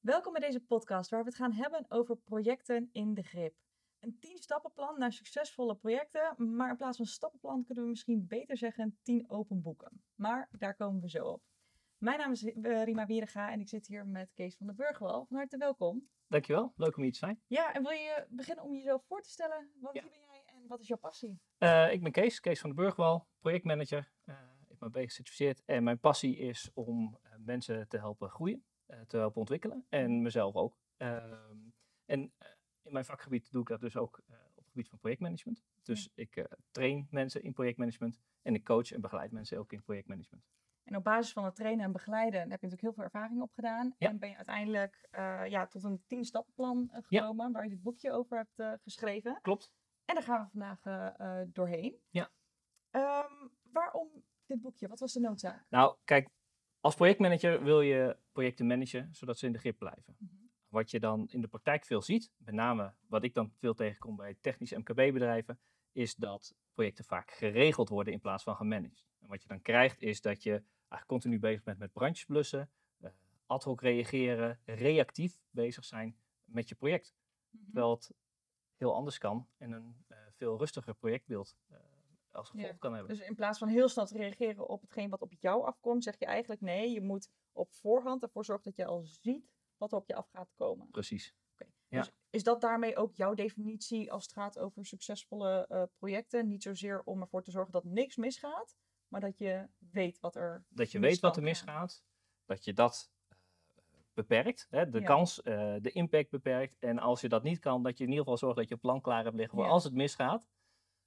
Welkom bij deze podcast waar we het gaan hebben over projecten in de grip. Een 10 stappenplan naar succesvolle projecten, maar in plaats van stappenplan kunnen we misschien beter zeggen 10 open boeken. Maar daar komen we zo op. Mijn naam is eh, Rima Wierega en ik zit hier met Kees van der Burgwal. Van harte welkom. Dankjewel, leuk om hier te zijn. Ja, en wil je beginnen om jezelf voor te stellen? Ja. Wie ben jij en wat is jouw passie? Eh, ik ben Kees, Kees van den Burgwal, projectmanager. Eh, ik ben B gecertificeerd en mijn passie is om mensen te helpen groeien, te helpen ontwikkelen en mezelf ook. Ehm, en eh, in mijn vakgebied doe ik dat dus ook eh, op het gebied van projectmanagement. Dus ik eh, train mensen in projectmanagement en ik coach en begeleid mensen ook in projectmanagement. En op basis van het trainen en begeleiden heb je natuurlijk heel veel ervaring opgedaan. Ja. En ben je uiteindelijk eh, ja, tot een 10 stappenplan eh, gekomen waar je dit boekje over hebt eh, geschreven. Klopt. En daar gaan we vandaag eh, eh, doorheen. Ja. Ehm, waarom dit boekje? Wat was de noodzaak? Nou, kijk, als projectmanager wil je projecten managen zodat ze in de grip blijven. Mhm. Wat je dan in de praktijk veel ziet, met name wat ik dan veel tegenkom bij technische MKB-bedrijven, is dat projecten vaak geregeld worden in plaats van gemanaged. En wat je dan krijgt is dat je eigenlijk continu bezig bent met brandjes blussen, eh, ad hoc reageren, reactief bezig zijn met je project. Terwijl het heel anders kan en een eh, veel rustiger projectbeeld eh, als gevolg Ja, kan hebben. Dus in plaats van heel snel te reageren op hetgeen wat op jou afkomt, zeg je eigenlijk nee, je moet op voorhand ervoor zorgen dat je al ziet wat er op je af gaat komen. Precies. Ja. Dus is dat daarmee ook jouw definitie als het gaat over succesvolle eh, projecten? Niet zozeer om ervoor te zorgen dat niks misgaat, maar dat je weet wat er dat je weet wat er misgaat, dat je dat eh, beperkt, hè, de Ja. kans, eh, de impact beperkt. En als je dat niet kan, dat je in ieder geval zorgt dat je een plan klaar hebt liggen voor Ja. als het misgaat,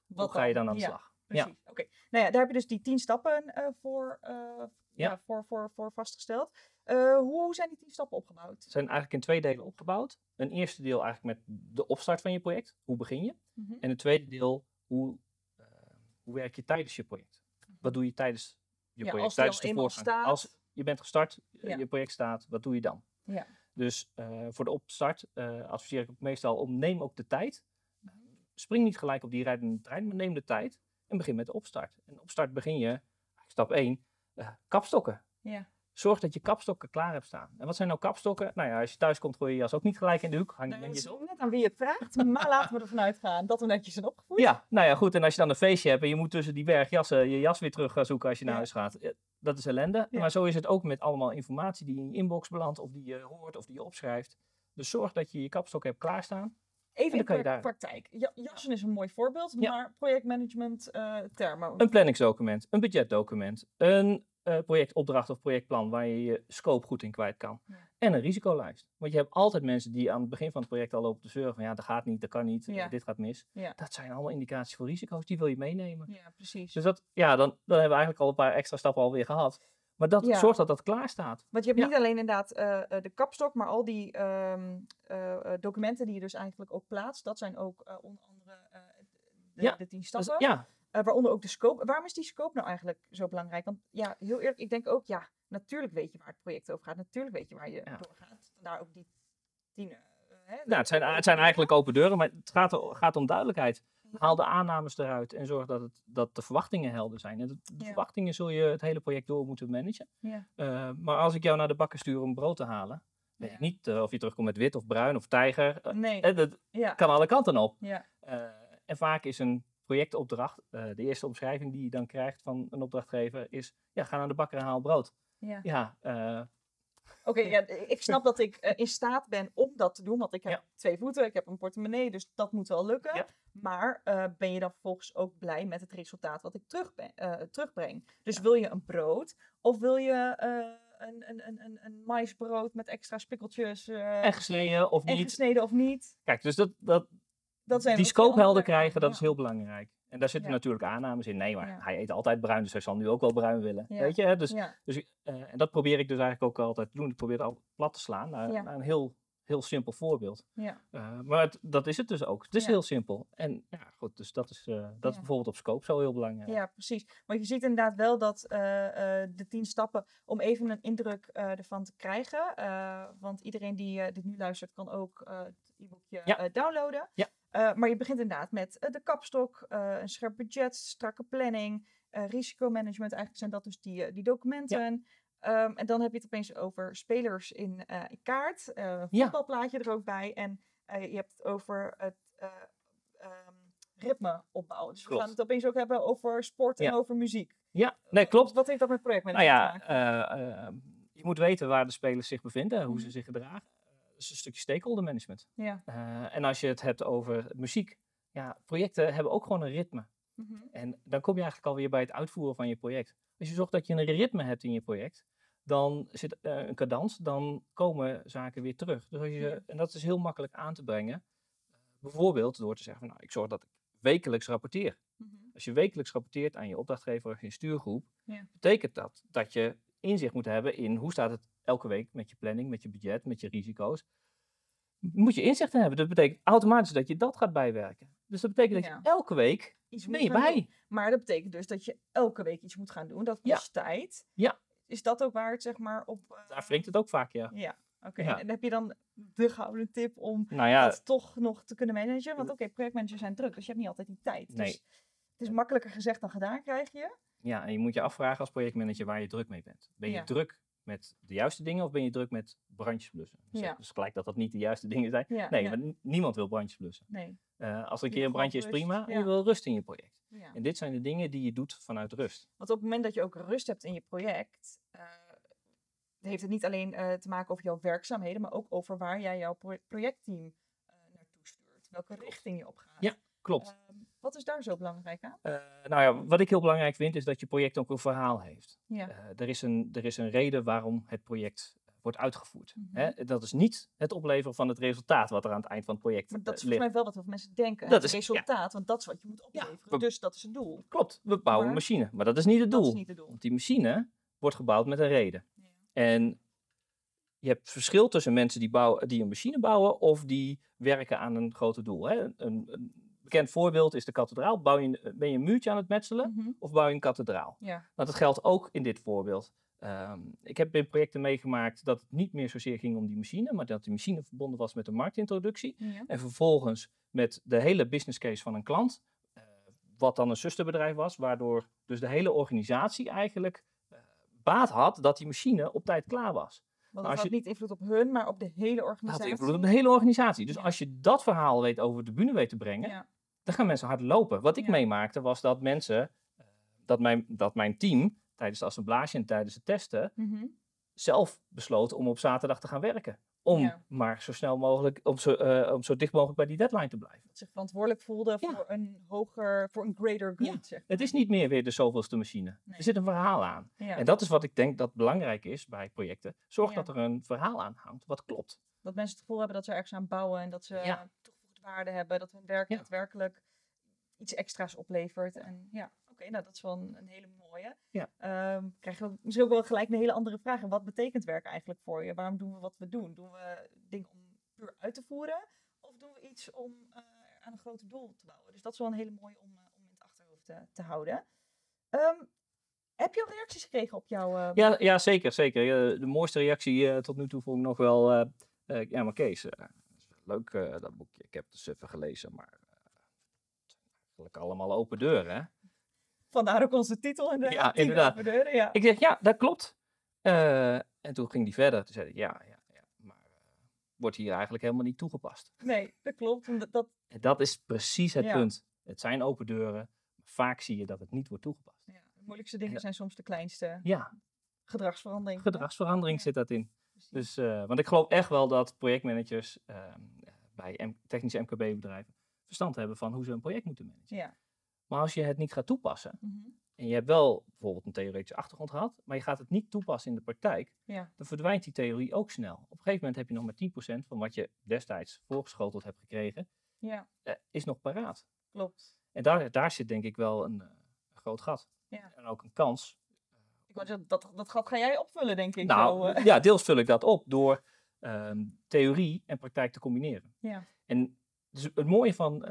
Wat hoe ga je dan aan de Ja, slag? Precies. Oké. Nou ja, daar heb je dus die tien stappen eh, voor, eh, ja. Ja. voor, voor, voor vastgesteld. Eh, hoe zijn die tien stappen opgebouwd? Ze zijn eigenlijk in twee delen opgebouwd. Een eerste deel eigenlijk met de opstart van je project, hoe begin je? Mhm. En een tweede deel, hoe, hoe werk je tijdens je project? Wat doe je tijdens je Ja, project, als tijdens de staat. Als je bent gestart, Ja. je project staat, wat doe je dan? Ja. Dus voor de opstart adviseer ik ook meestal om neem ook de tijd. Mhm. Spring niet gelijk op die rijdende trein, maar neem de tijd en begin met de opstart. En opstart begin je, stap 1, kapstokken. Ja. Zorg dat je kapstokken klaar hebt staan. En wat zijn nou kapstokken? Nou ja, als je thuis komt, gooi je jas ook niet gelijk in de hoek. Hang netjes op. net aan wie je het vraagt, maar laten we ervan uitgaan dat we netjes zijn opgevoed. Ja, nou ja, goed. En als je dan een feestje hebt en je moet tussen die berg jassen je jas weer terug gaan zoeken als je naar Ja. huis gaat. eh, Dat is ellende. Ja. Maar zo is het ook met allemaal informatie die in je inbox belandt of die je hoort of die je opschrijft. Dus zorg dat je je kapstok hebt klaarstaan. Even in daar- praktijk. Ja, jassen is een mooi voorbeeld, Ja. maar projectmanagement eh, termen. Een planningsdocument, een budgetdocument, een eh, projectopdracht of projectplan waar je je scope goed in kwijt kan. Ja. En een risicolijst. Want je hebt altijd mensen die aan het begin van het project al lopen te zeuren van ja, dat gaat niet, dat kan niet, eh, dit gaat mis. Ja. Dat zijn allemaal indicaties voor risico's, die wil je meenemen. ja, precies. Dus dat, ja, dan, dan hebben we eigenlijk al een paar extra stappen alweer gehad. Maar dat Ja. zorgt dat dat klaar staat. Want je hebt Ja. niet alleen inderdaad eh, eh, de kapstok, maar al die ehm, eh, documenten die je dus eigenlijk ook plaatst, dat zijn ook onder andere de, Ja, de tien Dus, stappen. ja, waaronder ook de scope. Waarom is die scope nou eigenlijk zo belangrijk? Want ja, heel eerlijk, ik denk ook, ja, natuurlijk weet je waar het project over gaat. Natuurlijk weet je waar je Ja. doorgaat. Vandaar ook die tien. hè, nou, het, zijn, het zijn eigenlijk open deuren, maar het gaat, gaat om duidelijkheid. Haal de aannames eruit en zorg dat, het, dat de verwachtingen helder zijn. En de, de Ja. verwachtingen zul je het hele project door moeten managen. Ja. Eh, maar als ik jou naar de bakker stuur om brood te halen, weet ik niet eh, of je terugkomt met wit of bruin of tijger. Eh, Nee, dat kan alle kanten op. ja, en vaak is een projectopdracht, de eerste omschrijving die je dan krijgt van een opdrachtgever, is ja, ga naar de bakker en haal brood. ja. Oké, ja, ik snap dat ik eh, in staat ben om dat te doen, want ik heb Ja. twee voeten, ik heb een portemonnee, dus dat moet wel lukken. Ja. Maar eh, ben je dan vervolgens ook blij met het resultaat wat ik terug ben- eh, terugbreng? Dus wil je een brood of wil je een, een, een, een, een maisbrood met extra spikkeltjes en gesneden of en niet. gesneden of niet? Kijk, dus dat, dat, Dat zijn die krijgen, dat is heel belangrijk. En daar zitten Ja. natuurlijk aannames in. Nee, maar Ja. hij eet altijd bruin, dus hij zal nu ook wel bruin willen. Ja. Weet je? hè? Dus, dus, eh, en dat probeer ik dus eigenlijk ook altijd te doen. Ik probeer het al plat te slaan naar, een heel, heel simpel voorbeeld. ja, Eh, maar het- dat is het dus ook. Het is heel simpel. En ja, goed, dus dat is, eh, dat is bijvoorbeeld op scope zo heel belangrijk. ja, precies. Want je ziet inderdaad wel dat de tien stappen, om even een indruk ervan te krijgen, want iedereen die dit nu luistert kan ook het eh, downloaden. Ja. Eh, maar je begint inderdaad met eh, de kapstok, eh, een scherp budget, strakke planning, risicomanagement. Eigenlijk zijn dat dus die, die documenten. Ehm, en dan heb je het opeens over spelers in kaart, Ja. voetbalplaatje er ook bij. En je hebt het over het ehm, ritme opbouwen. Dus we gaan het opeens ook hebben over sport en Ja. over muziek. Ja, nee, klopt. Wat heeft dat met Nou projectmanagement te ja, maken? eh, eh, je moet weten waar de spelers zich bevinden, hoe ze Mhm. zich gedragen. Is een stukje stakeholder management. Ja. Eh, en als je het hebt over muziek, ja, projecten hebben ook gewoon een ritme. Mhm. En dan kom je eigenlijk alweer bij het uitvoeren van je project. Als je zorgt dat je een ritme hebt in je project, dan zit eh, een cadans, dan komen zaken weer terug. Dus als je, Ja. En dat is heel makkelijk aan te brengen. Bijvoorbeeld door te zeggen, van, nou, ik zorg dat ik wekelijks rapporteer. Mhm. Als je wekelijks rapporteert aan je opdrachtgever of je stuurgroep, Ja. betekent dat dat je inzicht moet hebben in hoe staat het elke week met je planning, met je budget, met je risico's. Moet je inzicht in hebben. Dat betekent automatisch dat je dat gaat bijwerken. Dus dat betekent dat je elke week Iets gaan bij. doen. Maar dat betekent dus dat je elke week iets moet gaan doen. Dat Ja. kost tijd. Ja. Is dat ook waar het zeg maar op... eh, Daar wringt het ook vaak, ja. Ja, oké. Ja. En heb je dan de gouden tip om Nou ja, dat toch nog te kunnen managen? Want oké, projectmanagers zijn druk, dus je hebt niet altijd die tijd. Nee. Dus het is makkelijker gezegd dan gedaan, krijg je. Ja, en je moet je afvragen als projectmanager waar je druk mee bent. Ben je Ja. druk met de juiste dingen of ben je druk met brandjes blussen? Zeg Ja. Dus gelijk dat dat niet de juiste dingen zijn. Ja, Nee, maar niemand wil brandjes blussen. Nee. Eh, als er een Je keer een brandje is prima, je wil rust in je project. En dit zijn de dingen die je doet vanuit rust. Want op het moment dat je ook rust hebt in je project, eh, heeft het niet alleen eh, te maken over jouw werkzaamheden, maar ook over waar jij jouw pro- projectteam eh, naartoe stuurt. Welke richting je opgaat. Ja, Klopt. Wat is daar zo belangrijk aan? Eh, nou ja, wat ik heel belangrijk vind, is dat je project ook een verhaal heeft. Ja. Eh, er, is een, er is een reden waarom het project eh, wordt uitgevoerd. Mhm. Hè? Dat is niet het opleveren van het resultaat wat er aan het eind van het project Maar dat is eh, volgens mij wel wat veel mensen denken. Dat het is- ja. resultaat, want dat is wat je moet opleveren. we- dus dat is het doel. Klopt, we bouwen Maar- een machine, maar dat is niet het doel. Dat is niet het doel. Want die machine wordt gebouwd met een reden. Ja. En je hebt verschil tussen mensen die, bouwen, die een machine bouwen of die werken aan een groter doel. Hè? Een, een bekend voorbeeld is de kathedraal. Bouw je, een- ben je een muurtje aan het metselen Mhm. of bouw je een kathedraal? Ja. Nou, dat geldt ook in dit voorbeeld. Ehm, ik heb in projecten meegemaakt dat het niet meer zozeer ging om die machine, maar dat die machine verbonden was met een marktintroductie. Ja. En vervolgens met de hele business case van een klant, eh, wat dan een zusterbedrijf was, waardoor dus de hele organisatie eigenlijk eh, baat had dat die machine op tijd klaar was. Want als je- niet invloed op hun, maar op de hele Dat had organisatie. invloed op de hele organisatie. Dus Ja. als je dat verhaal weet over de bühne weet te brengen, Ja. dan gaan mensen hard lopen. Wat ik Ja. meemaakte was dat mensen, eh, dat mijn, dat mijn team tijdens de assemblage en tijdens het testen Mhm. zelf besloot om op zaterdag te gaan werken. Om Ja. maar zo snel mogelijk, om zo, eh, om zo dicht mogelijk bij die deadline te blijven. Dat zich verantwoordelijk voelde Ja. voor een hoger, voor een greater good. Ja. Zeg maar. Het is niet meer weer de zoveelste machine. Nee. Er zit een verhaal aan. En dat is wat ik denk dat belangrijk is bij projecten. Zorg dat er een verhaal aan hangt wat klopt. Dat mensen het gevoel hebben dat ze ergens aan bouwen en dat ze toegevoegde waarde hebben, dat hun werk daadwerkelijk iets extra's oplevert. En ja, oké, nou dat is wel een, een hele mooie. Ja. Ehm, krijg je ook misschien ook wel gelijk een hele andere vraag. En wat betekent werk eigenlijk voor je? Waarom doen we wat we doen? Doen we dingen om puur uit te voeren? Of doen we iets om eh, aan een groter doel te bouwen? Dus dat is wel een hele mooie om, eh, om in het achterhoofd te, te houden. Ehm, heb je al reacties gekregen op jouw... eh, Ja, ja zeker. zeker. Eh, de mooiste reactie eh, tot nu toe vond ik nog wel... eh, eh, ja, maar Kees, eh, leuk eh, dat boekje. Ik heb het dus even gelezen, maar... eh, eigenlijk allemaal open deuren, hè? Vandaar ook onze titel inderdaad. Ja, Tien inderdaad. open deuren, ja. Ik zeg, ja, dat klopt. Eh, en toen ging die verder. Toen zei hij, ja, ja, ja, maar eh, wordt hier eigenlijk helemaal niet toegepast. Nee, dat klopt. Omdat dat, En dat is precies het Ja. punt. Het zijn open deuren, maar vaak zie je dat het niet wordt toegepast. ja, de moeilijkste dingen dat- zijn soms de kleinste. Ja, Gedragsverandering. gedragsverandering Ja. zit dat in. Precies. Dus, eh, want ik geloof echt wel dat projectmanagers ehm, bij technische MKB-bedrijven verstand hebben van hoe ze een project moeten managen. Ja. Maar als je het niet gaat toepassen, Mhm. en je hebt wel bijvoorbeeld een theoretische achtergrond gehad, maar je gaat het niet toepassen in de praktijk, Ja. dan verdwijnt die theorie ook snel. Op een gegeven moment heb je nog maar 10% van wat je destijds voorgeschoteld hebt gekregen, ja, eh, is nog paraat. klopt. En daar, daar zit denk ik wel een, eh, een groot gat. Ja. En ook een kans. Ik zeggen, dat, dat gat ga jij opvullen, denk ik. Nou, zo, eh. ja, deels vul ik dat op door ehm, theorie en praktijk te combineren. Ja. En dus het mooie van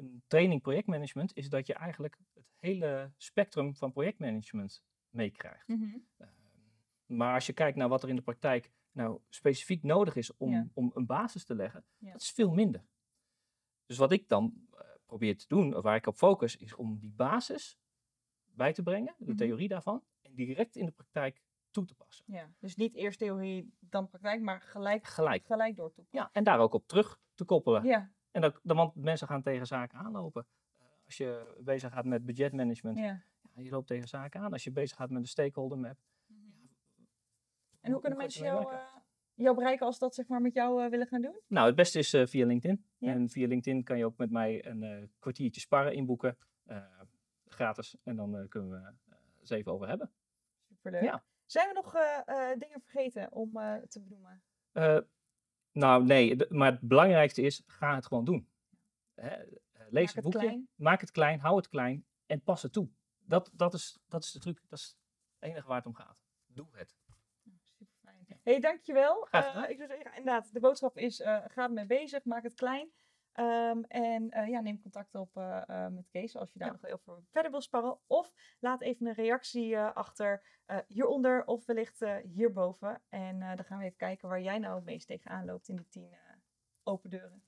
een training projectmanagement is dat je eigenlijk het hele spectrum van projectmanagement meekrijgt. Mhm. Ehm, maar als je kijkt naar wat er in de praktijk nou specifiek nodig is om, Ja. om een basis te leggen, Ja. dat is veel minder. Dus wat ik dan eh, probeer te doen, of waar ik op focus, is om die basis bij te brengen, de Mhm. theorie daarvan, en direct in de praktijk toe te passen. Ja, dus niet eerst theorie, dan praktijk, maar gelijk, Gelijk. gelijk door toepassen. Ja, en daar ook op terug te koppelen. Ja, En dat, want mensen gaan tegen zaken aanlopen. Eh, als je bezig gaat met budgetmanagement, ja. ja, je loopt tegen zaken aan. Als je bezig gaat met een stakeholder map. En hoe kunnen mensen het jou, eh, jou bereiken als ze dat zeg maar met jou eh, willen gaan doen? Nou, het beste is via LinkedIn. Ja. En via LinkedIn kan je ook met mij een kwartiertje sparren inboeken. gratis. En dan kunnen we eens even over hebben. Superleuk. Ja. Zijn we nog dingen vergeten om te benoemen? Nou, nee. Maar het belangrijkste is, ga het gewoon doen. Hè, eh, lees Maak het het boekje. klein. Maak het klein. Hou het klein. En pas het toe. Dat, dat, is, dat is de truc. Dat is het enige waar het om gaat. Doe het. Super fijn. hey, dankjewel. Graag Eh, ik zou zeggen, inderdaad, de boodschap is, eh, ga ermee bezig, maak het klein. Ehm, en eh, ja, neem contact op eh, eh, met Kees als je daar Ja. nog over verder wil sparren. Of laat even een reactie achter hieronder of wellicht hierboven. En dan gaan we even kijken waar jij nou het meest tegenaan loopt in die tien open deuren.